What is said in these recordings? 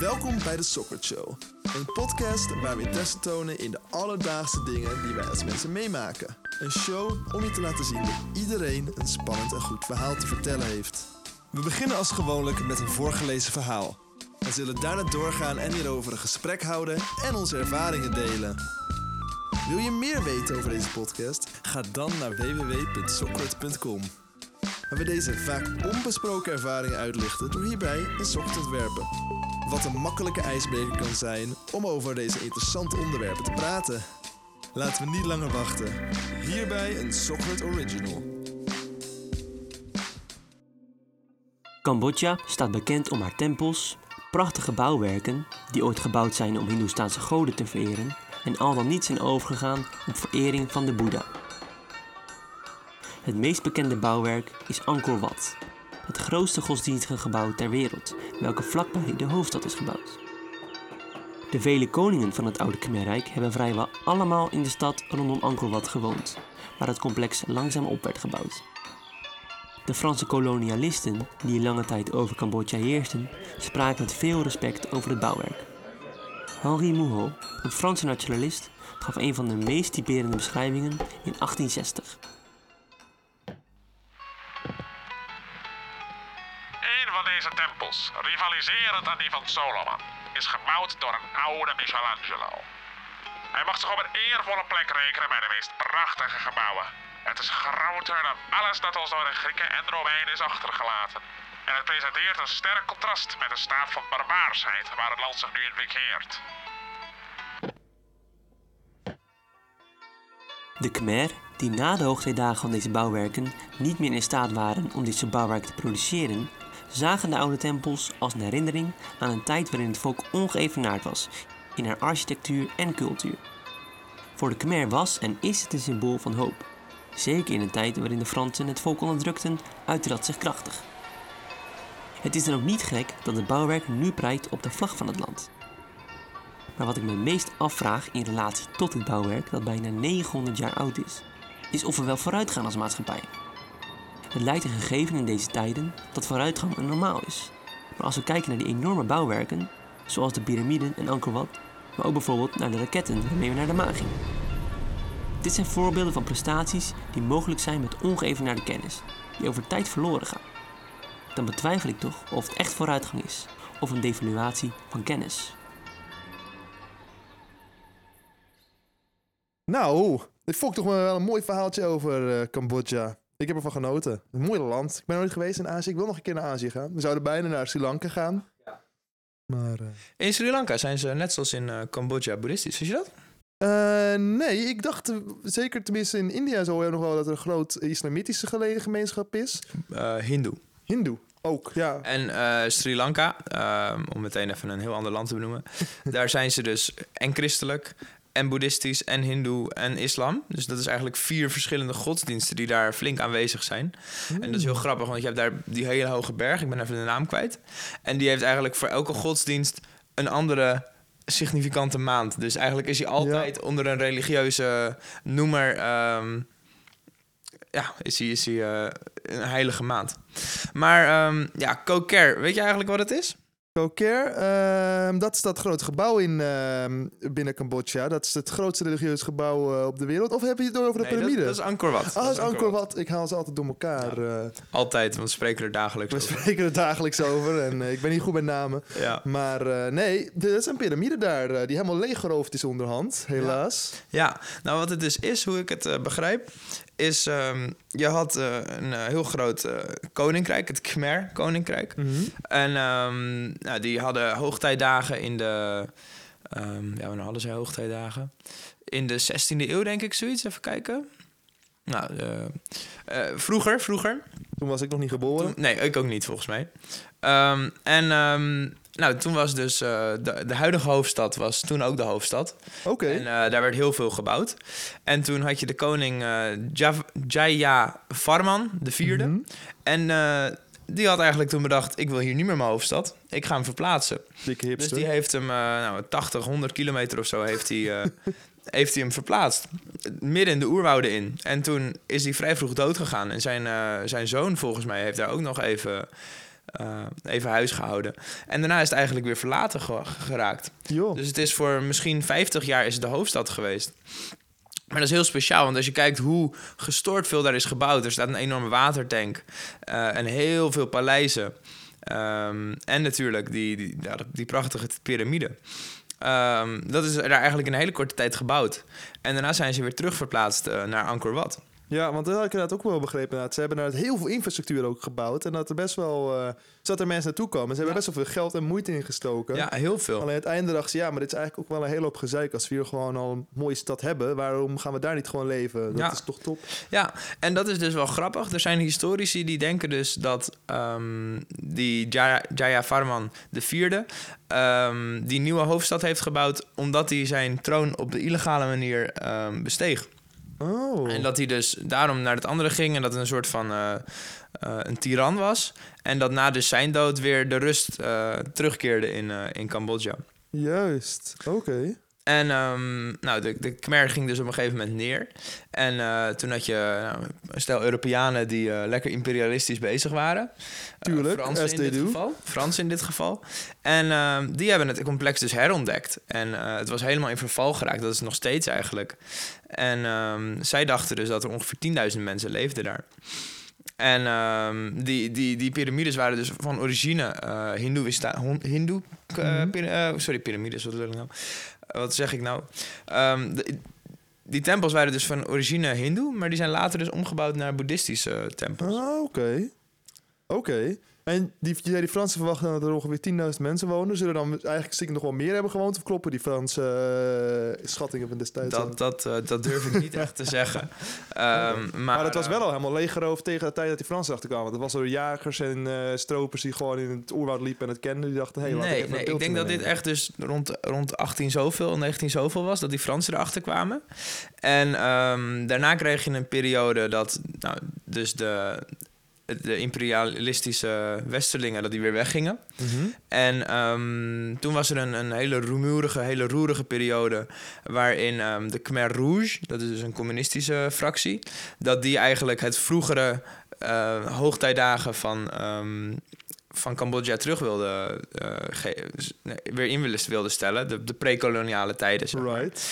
Welkom bij de Soccer Show. Een podcast waar we interesse tonen in de alledaagse dingen die wij als mensen meemaken. Een show om je te laten zien dat iedereen een spannend en goed verhaal te vertellen heeft. We beginnen als gewoonlijk met een voorgelezen verhaal. We zullen daarna doorgaan en hierover een gesprek houden en onze ervaringen delen. Wil je meer weten over deze podcast? Ga dan naar www.sockert.com. Waar we deze vaak onbesproken ervaringen uitlichten door hierbij een sok te ontwerpen. Wat een makkelijke ijsbreker kan zijn om over deze interessante onderwerpen te praten. Laten we niet langer wachten. Hierbij een Sockert Original. Cambodja staat bekend om haar tempels, prachtige bouwwerken die ooit gebouwd zijn om Hindoestaanse goden te vereren en al dan niet zijn overgegaan op verering van de Boeddha. Het meest bekende bouwwerk is Angkor Wat, het grootste godsdienstige gebouw ter wereld, welke vlakbij de hoofdstad is gebouwd. De vele koningen van het oude Khmerrijk hebben vrijwel allemaal in de stad rondom Angkor Wat gewoond, waar het complex langzaam op werd gebouwd. De Franse kolonialisten, die lange tijd over Cambodja heersten, spraken met veel respect over het bouwwerk. Henri Mouhot, een Franse nationalist, gaf een van de meest typerende beschrijvingen in 1860. Een van deze tempels, rivaliserend aan die van Solomon, is gebouwd door een oude Michelangelo. Hij mag zich op een eervolle plek rekenen bij de meest prachtige gebouwen. Het is groter dan alles dat ons door de Grieken en Romeinen is achtergelaten. En het presenteert een sterk contrast met de staat van barbaarsheid waar het land zich nu in. De Khmer, die na de hoogtijdagen van deze bouwwerken niet meer in staat waren om deze bouwwerken te produceren, zagen de oude tempels als een herinnering aan een tijd waarin het volk ongeëvenaard was in haar architectuur en cultuur. Voor de Khmer was en is het een symbool van hoop. Zeker in een tijd waarin de Fransen het volk onderdrukten, dat zich krachtig. Het is dan ook niet gek dat het bouwwerk nu prijkt op de vlag van het land. Maar wat ik me meest afvraag in relatie tot dit bouwwerk, dat bijna 900 jaar oud is, is of we wel vooruit gaan als maatschappij. Het lijkt een gegeven in deze tijden dat vooruitgang een normaal is. Maar als we kijken naar die enorme bouwwerken, zoals de piramiden en Angkor Wat, maar ook bijvoorbeeld naar de raketten waarmee we naar de maan gingen. Dit zijn voorbeelden van prestaties die mogelijk zijn met ongeëvenaarde kennis, die over tijd verloren gaan. Dan betwijfel ik toch of het echt vooruitgang is, of een devaluatie van kennis. Nou, dit vond toch wel een mooi verhaaltje over eh, Cambodja. Ik heb ervan genoten. Een mooi land. Ik ben nooit geweest in Azië. Ik wil nog een keer naar Azië gaan. We zouden bijna naar Sri Lanka gaan. Maar eh, In Sri Lanka zijn ze net zoals in eh, Cambodja boeddhistisch. Wist je dat? eh, nee, ik dacht zeker tenminste in India zo nog wel dat er een groot islamitische gemeenschap is. Eh Hindoe. Hindoe ook, ja. En eh, Sri Lanka, ehm, om meteen even een heel ander land te benoemen. daar zijn ze dus en christelijk, en boeddhistisch, en hindoe, en islam. Dus dat is eigenlijk vier verschillende godsdiensten die daar flink aanwezig zijn. En dat is heel grappig, want je hebt daar die hele hoge berg. Ik ben even de naam kwijt. En die heeft eigenlijk voor elke godsdienst een andere significante maand. Dus eigenlijk is hij altijd onder een religieuze noemer... ehm, ja, is hij, is hij eh, een heilige maand. Maar ehm, ja, Koker, weet je eigenlijk wat het is? Koker, ehm, dat is dat grote gebouw in, ehm, binnen Cambodja. Dat is het grootste religieus gebouw eh, op de wereld. Of heb je het over de Nee, dat, piramide? dat is Angkor Wat. Ah, dat is Angkor Wat. Ik haal ze altijd door elkaar. eh. Altijd, want we spreken er dagelijks we over. spreken er dagelijks over en eh, ik ben niet goed met namen. Ja. Maar nee, er is een piramide daar die helemaal leeggeroofd is onderhand, helaas. ja, nou wat het dus is, hoe ik het begrijp, is ehm, je had eh, een eh, heel groot eh, koninkrijk, het Khmer koninkrijk. Mhm. En ehm, nou, die hadden hoogtijdagen in de... ehm, ja, wanneer hadden zij hoogtijdagen? In de 16e eeuw, denk ik, zoiets. Even kijken. Nou, vroeger, vroeger. Toen was ik nog niet geboren. Toen- nee, ik ook niet, volgens mij. Ehm, en ehm, nou, toen was dus eh, de, de huidige hoofdstad was toen ook de hoofdstad. Oké. En eh, daar werd heel veel gebouwd. En toen had je de koning eh Jav- Jaya Varman, de vierde. Mhm. En die had eigenlijk toen bedacht, ik wil hier niet meer mijn hoofdstad. Ik ga hem verplaatsen. Dikke Dus hipster. die heeft hem, nou, 80, 100 kilometer of zo heeft hij, heeft hij hem verplaatst. Midden in de oerwouden in. En toen is hij vrij vroeg dood gegaan. En zijn, eh, zijn zoon, volgens mij, heeft daar ook nog even eh, even huis gehouden. En daarna is het eigenlijk weer verlaten ge- geraakt. Dus het is voor misschien 50 jaar is het de hoofdstad geweest. Maar dat is heel speciaal, want als je kijkt hoe gestoord veel daar is gebouwd. Er staat een enorme watertank eh, en heel veel paleizen. Ehm, en natuurlijk die, die, ja, die prachtige piramide. Ehm, dat is daar eigenlijk in een hele korte tijd gebouwd. En daarna zijn ze weer terugverplaatst eh, naar Angkor Wat. Ja, want dat had ik inderdaad ook wel begrepen. inderdaad. Ze hebben inderdaad heel veel infrastructuur ook gebouwd. En dat er best wel... zodat er mensen naartoe komen. Ze hebben best wel veel geld en moeite in gestoken. Ja, heel veel. Alleen het einde dacht ze, ja, maar dit is eigenlijk ook wel een hele hoop gezeik. Als we hier gewoon al een mooie stad hebben, waarom gaan we daar niet gewoon leven? Dat Ja. is toch top? Ja, en dat is dus wel grappig. Er zijn historici die denken dus dat ehm, die Jaya, Jayavarman de vierde ehm, die nieuwe hoofdstad heeft gebouwd omdat hij zijn troon op de illegale manier ehm, besteeg. Oh. En dat hij dus daarom naar het andere ging en dat het een soort van eh, eh, een tiran was. En dat na dus zijn dood weer de rust eh, terugkeerde in, in Cambodja. Juist, oké. En ehm, nou, de, de Khmer ging dus op een gegeven moment neer. En eh, toen had je nou, een stel Europeanen die eh, lekker imperialistisch bezig waren. Eh, Tuurlijk, Fransen as in dit do. geval. Fransen in dit geval. En ehm, die hebben het complex dus herontdekt. En het was helemaal in verval geraakt. Dat is nog steeds eigenlijk. En ehm, zij dachten dus dat er ongeveer 10.000 mensen leefden daar. En die, die, die piramides waren dus van origine hon- Hindoe... eh, sorry, piramides, wat wil ik nou? Eh, wat zeg ik nou? Ehm, die tempels waren dus van origine Hindoe, maar die zijn later dus omgebouwd naar boeddhistische tempels. Ah, oké. Oké. En die, die Fransen verwachten dat er ongeveer 10.000 mensen wonen. Zullen dan eigenlijk stiekem nog wel meer hebben gewoond? Of kloppen die Franse eh, schattingen van destijds? Dat, dat, eh, dat durf ik niet echt te zeggen. Ehm, maar, maar dat was eh, wel al helemaal leeggeroofd tegen de tijd dat die Fransen erachter kwamen. Dat was door jagers en stropers die gewoon in het oerwoud liepen en het kenden. Die dachten, hé, hey, laat nee, ik even nee, ik denk dat dit echt dus rond, rond 18 zoveel, 19 zoveel was, dat die Fransen erachter kwamen. En ehm, daarna kreeg je een periode dat nou, dus de, de imperialistische westerlingen dat die weer weggingen. Mhm. En ehm, toen was er een, een hele rumoerige, hele roerige periode waarin ehm, de Khmer Rouge, dat is dus een communistische fractie, dat die eigenlijk het vroegere eh, hoogtijdagen van, ehm, van Cambodja terug wilde, nee, weer in wilde, wilde stellen, de, de pre-koloniale tijden. Zeg maar. Right.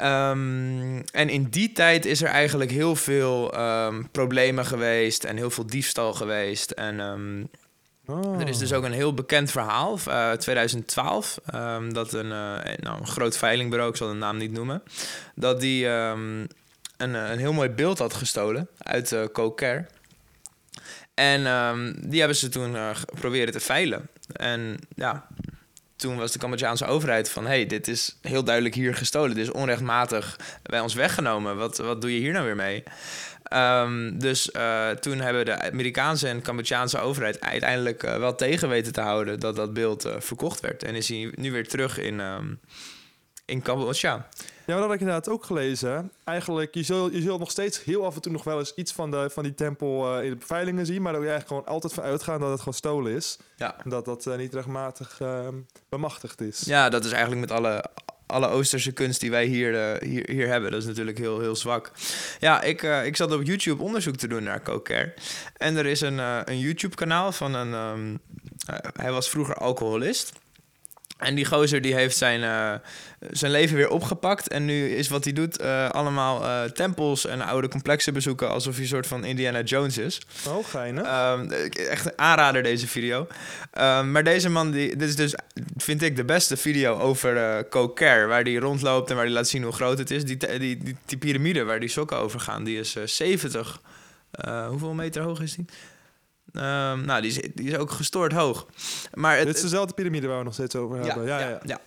Ehm, en in die tijd is er eigenlijk heel veel ehm, problemen geweest en heel veel diefstal geweest. En Ah. er is dus ook een heel bekend verhaal, eh 2012, ehm, dat een, eh, nou, een groot veilingbureau, ik zal de naam niet noemen, dat die een, eh, een heel mooi beeld had gestolen uit uh, Koker. En die hebben ze toen eh, geprobeerd te veilen. En ja, toen was de Cambodjaanse overheid van... hey, dit is heel duidelijk hier gestolen. Dit is onrechtmatig bij ons weggenomen. Wat, wat doe je hier nou weer mee? Ehm, dus eh, toen hebben de Amerikaanse en Cambodjaanse overheid uiteindelijk eh, wel tegen weten te houden dat dat beeld eh, verkocht werd. En is hij nu weer terug in, ehm, in Cambodja. Ja, dat had ik inderdaad ook gelezen. Eigenlijk, je zult, je zult nog steeds heel af en toe nog wel eens iets van, de, van die tempel eh, in de beveilingen zien. Maar dat je eigenlijk gewoon altijd van uitgaan dat het gewoon stolen is. Ja. Dat dat eh, niet rechtmatig eh, bemachtigd is. ja, dat is eigenlijk met alle, alle Oosterse kunst die wij hier, eh, hier, hier hebben. Dat is natuurlijk heel, heel zwak. Ja, ik, ik zat op YouTube onderzoek te doen naar Koker. En er is een, een YouTube-kanaal van een... ehm, eh, hij was vroeger alcoholist. En die gozer die heeft zijn, eh, zijn leven weer opgepakt. En nu is wat hij doet eh, allemaal eh, tempels en oude complexen bezoeken... alsof hij een soort van Indiana Jones is. Oh, geinig. Ehm, echt een aanrader deze video. Ehm, maar deze man, die, dit is dus, vind ik, de beste video over eh Koker. Waar die rondloopt en waar hij laat zien hoe groot het is. Die, die, die, die piramide waar die sokken over gaan, die is eh 70. eh, hoeveel meter hoog is die? Ehm, nou, die is, die is ook gestoord hoog. Maar het, Dit is dezelfde piramide waar we nog steeds over hebben. Ja, ja, ja.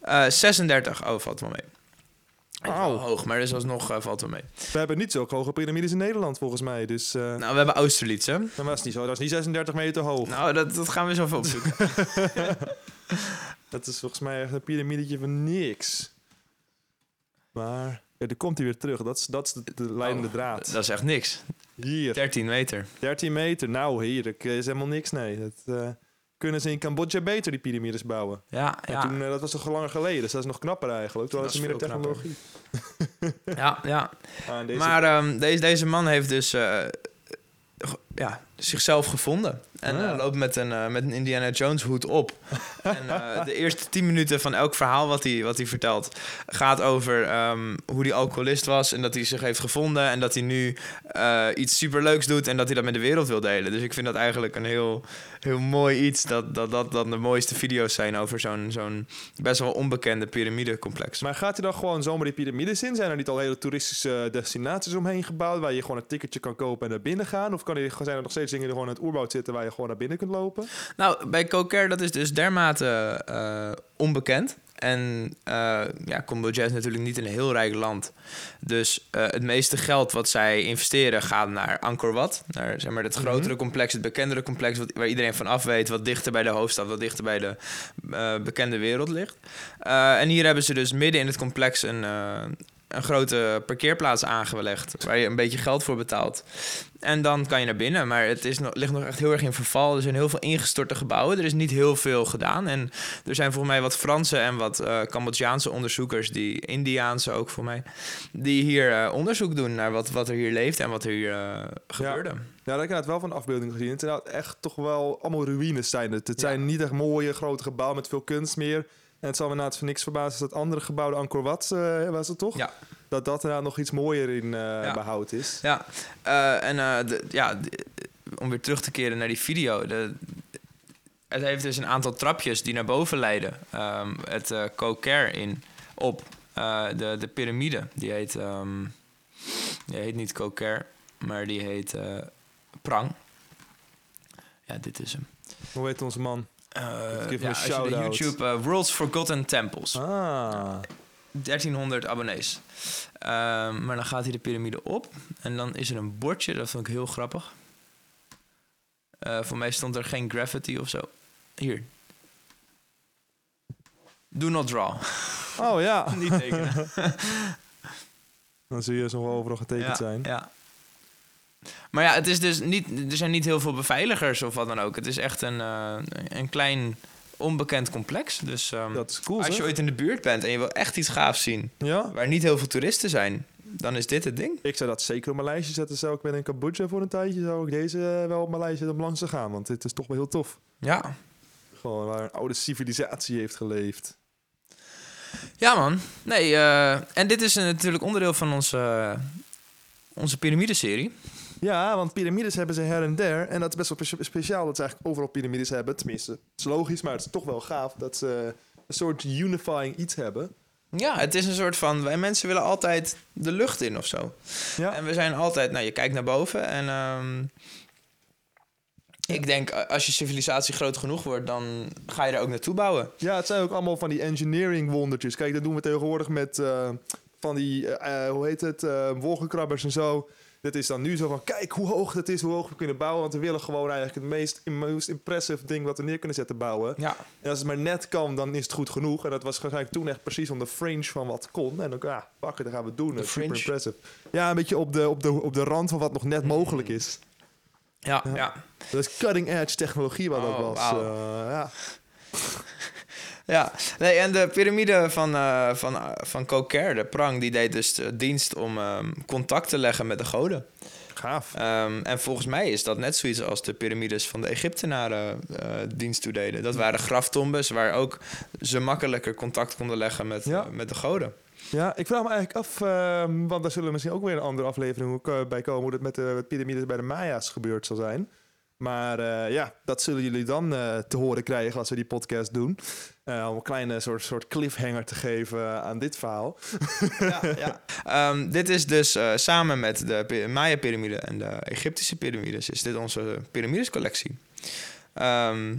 Eh, 36, oh, valt wel mee. Wel hoog, maar dus alsnog eh, valt wel mee. We hebben niet zulke hoge piramides in Nederland volgens mij. Dus eh Nou, we hebben Austerlitz, hè? dat is niet zo. Dat is niet 36 meter hoog. Nou, dat, dat gaan we zo even opzoeken. Dat is volgens mij echt een piramidetje van niks. Maar ja, er komt hij weer terug. Dat is, dat is de, de leidende Oh, draad. Dat is echt niks. Hier, 13 meter. 13 meter. Nou, hier, dat is helemaal niks. Nee, dat eh, kunnen ze in Cambodja beter die piramides bouwen. Ja, Maar ja. toen, eh, dat was toch langer geleden, dus dat is nog knapper eigenlijk. Toen hadden ze meer technologie. ja, ja. Ah, deze, Maar ehm, deze, deze man heeft dus... eh, ja, zichzelf gevonden. En Ah. eh, loopt met een, eh, met een Indiana Jones hoed op. en eh, de eerste tien minuten van elk verhaal wat hij, wat hij vertelt... gaat over ehm, hoe hij alcoholist was... en dat hij zich heeft gevonden... en dat hij nu iets superleuks doet... en dat hij dat met de wereld wil delen. Dus ik vind dat eigenlijk een heel, heel mooi iets... dat dat, dat, dat de mooiste video's zijn over zo'n, zo'n best wel onbekende piramidecomplex. Maar gaat hij dan gewoon zomaar die piramides in? Zijn er niet al hele toeristische destinaties omheen gebouwd... waar je gewoon een ticketje kan kopen en naar binnen gaan? Of kan er, zijn er nog steeds dingen die gewoon in het oerwoud zitten... waar je gewoon naar binnen kunt lopen? Nou, bij Cocair, dat is dus dermate eh, onbekend. En eh, ja, Cambodja is natuurlijk niet een heel rijk land. Dus eh, het meeste geld wat zij investeren gaat naar Angkor Wat. Naar zeg maar, het grotere complex, het bekendere complex... Wat, waar iedereen van af weet, wat dichter bij de hoofdstad... wat dichter bij de bekende wereld ligt. En hier hebben ze dus midden in het complex een... een grote parkeerplaats aangelegd waar je een beetje geld voor betaalt. En dan kan je naar binnen, maar het is nog, ligt nog echt heel erg in verval. Er zijn heel veel ingestorte gebouwen. Er is niet heel veel gedaan. En er zijn volgens mij wat Franse en wat eh Cambodjaanse onderzoekers, die Indiaanse ook voor mij, die hier eh, onderzoek doen naar wat, wat er hier leeft en wat er hier eh, gebeurde. Ja, daar heb ik inderdaad wel van de afbeelding gezien. Het zijn echt toch wel allemaal ruïnes zijn het. Het zijn niet echt mooie grote gebouwen met veel kunst meer. En het zal me inderdaad voor niks verbazen dat andere gebouw, de Angkor Wat, eh, was het toch? Ja. Dat dat inderdaad nog iets mooier in Ja. behoud is. Ja, eh, en de- ja, de- om weer terug te keren naar die video. De, het heeft dus een aantal trapjes die naar boven leiden. Ehm, het uh, Cocair in op de, de piramide. Die heet, ehm, die heet niet Cocair, maar die heet Prang. Ja, dit is hem. Hoe heet onze man? Eh, als je de. YouTube eh, World's Forgotten Temples. Ah. 1300 abonnees. Ehm, maar dan gaat hij de piramide op. En dan is er een bordje, dat vond ik heel grappig. Eh, voor mij stond er geen graffiti of zo. Hier. Do not draw. Oh ja. Niet tekenen. Dan zul je zo wel overal getekend ja, zijn. Ja. Maar ja, het is dus niet, er zijn niet heel veel beveiligers of wat dan ook. Het is echt een, eh, een klein onbekend complex. Dus ehm, Dat is cool, als je zeg. ooit in de buurt bent en je wil echt iets gaafs zien... Ja? waar niet heel veel toeristen zijn, dan is dit het ding. Ik zou dat zeker op mijn lijstje zetten. Zou ik ben in Cambodja voor een tijdje, zou ik deze eh, wel op mijn lijstje zetten om langs te gaan. Want dit is toch wel heel tof. Ja, Gewoon waar een oude civilisatie heeft geleefd. Ja, man. Nee, eh, en dit is natuurlijk onderdeel van onze, eh, onze piramideserie. Ja, want piramides hebben ze her en der. En dat is best wel spe- speciaal dat ze eigenlijk overal piramides hebben. Tenminste, het is logisch, maar het is toch wel gaaf dat ze een soort unifying iets hebben. Ja, het is een soort van... Wij mensen willen altijd de lucht in of zo. Ja, En we zijn altijd... Nou, je kijkt naar boven en... ehm, ik denk, als je civilisatie groot genoeg wordt... dan ga je er ook naartoe bouwen. ja het zijn ook allemaal van die engineering wondertjes. Kijk, dat doen we tegenwoordig met eh, van die, eh, eh, hoe heet het, eh, wolkenkrabbers en zo. Dit is dan nu zo van, kijk hoe hoog het is, hoe hoog we kunnen bouwen. Want we willen gewoon eigenlijk het meest, most impressive ding wat we neer kunnen zetten bouwen. Ja. En als het maar net kan, dan is het goed genoeg. En dat was waarschijnlijk toen echt precies om de fringe van wat kon. En dan, ja, pakken, dan gaan we het doen. Dat super impressive. Ja, een beetje op de, op, de, op de rand van wat nog net mogelijk is. Ja, ja. Dat is cutting edge technologie wat dat Oh, was. Eh, ja. Ja, nee, en de piramide van, eh van, eh, van Cocair, de prang, die deed dus de dienst om ehm, contact te leggen met de goden. Gaaf. Ehm, en volgens mij is dat net zoiets als de piramides van de Egyptenaren eh dienst toededen. Dat waren graftombes waar ook ze makkelijker contact konden leggen met, Ja. met de goden. Ja, ik vraag me eigenlijk af, ehm, want daar zullen we misschien ook weer een andere aflevering bij komen, hoe het met de piramides bij de Maya's gebeurd zal zijn. Maar eh, ja, dat zullen jullie dan eh, te horen krijgen als we die podcast doen. Eh, om een kleine soort, soort cliffhanger te geven aan dit verhaal. Ja, ja. Ehm, dit is dus samen met de Maya-pyramide en de Egyptische piramides, is dit onze piramidescollectie. Ehm,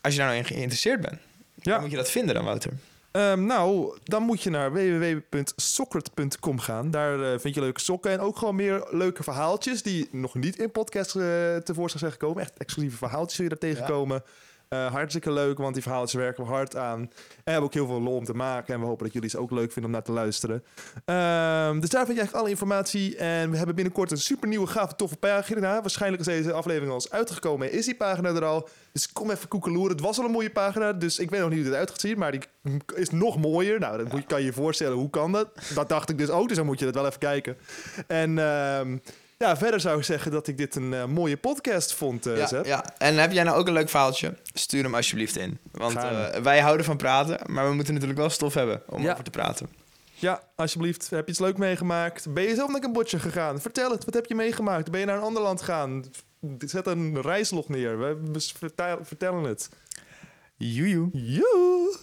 als je daar nou in geïnteresseerd bent, Ja. dan moet je dat vinden dan, Wouter. Ehm, nou, dan moet je naar www.sockert.com gaan. Daar eh, vind je leuke sokken en ook gewoon meer leuke verhaaltjes... die nog niet in podcast eh, tevoorschijn zijn gekomen. Echt exclusieve verhaaltjes zul je daar tegenkomen. Eh, hartstikke leuk, want die verhaaltjes werken we hard aan. En hebben ook heel veel lol om te maken. En we hopen dat jullie ze ook leuk vinden om naar te luisteren. Ehm, dus daar vind je eigenlijk alle informatie. En we hebben binnenkort een super nieuwe, gave, toffe pagina. Waarschijnlijk is deze aflevering al eens uitgekomen. en Is die pagina er al? Dus kom even koekeloeren. Het was al een mooie pagina, dus ik weet nog niet hoe dit uit gaat zien. Maar die is nog mooier. Nou, dan kan je je voorstellen, hoe kan dat? Dat dacht ik dus ook, dus dan moet je dat wel even kijken. En... ehm, Ja, verder zou ik zeggen dat ik dit een eh, mooie podcast vond, eh Ja, Zep. ja. En heb jij nou ook een leuk verhaaltje? Stuur hem alsjeblieft in. Want eh, wij houden van praten, maar we moeten natuurlijk wel stof hebben om Ja. over te praten. Ja, alsjeblieft. Heb je iets leuk meegemaakt? Ben je zelf naar Cambodja gegaan? Vertel het. Wat heb je meegemaakt? Ben je naar een ander land gegaan? Zet een reislog neer. We we vertel- vertellen het. Joejoe. Joe!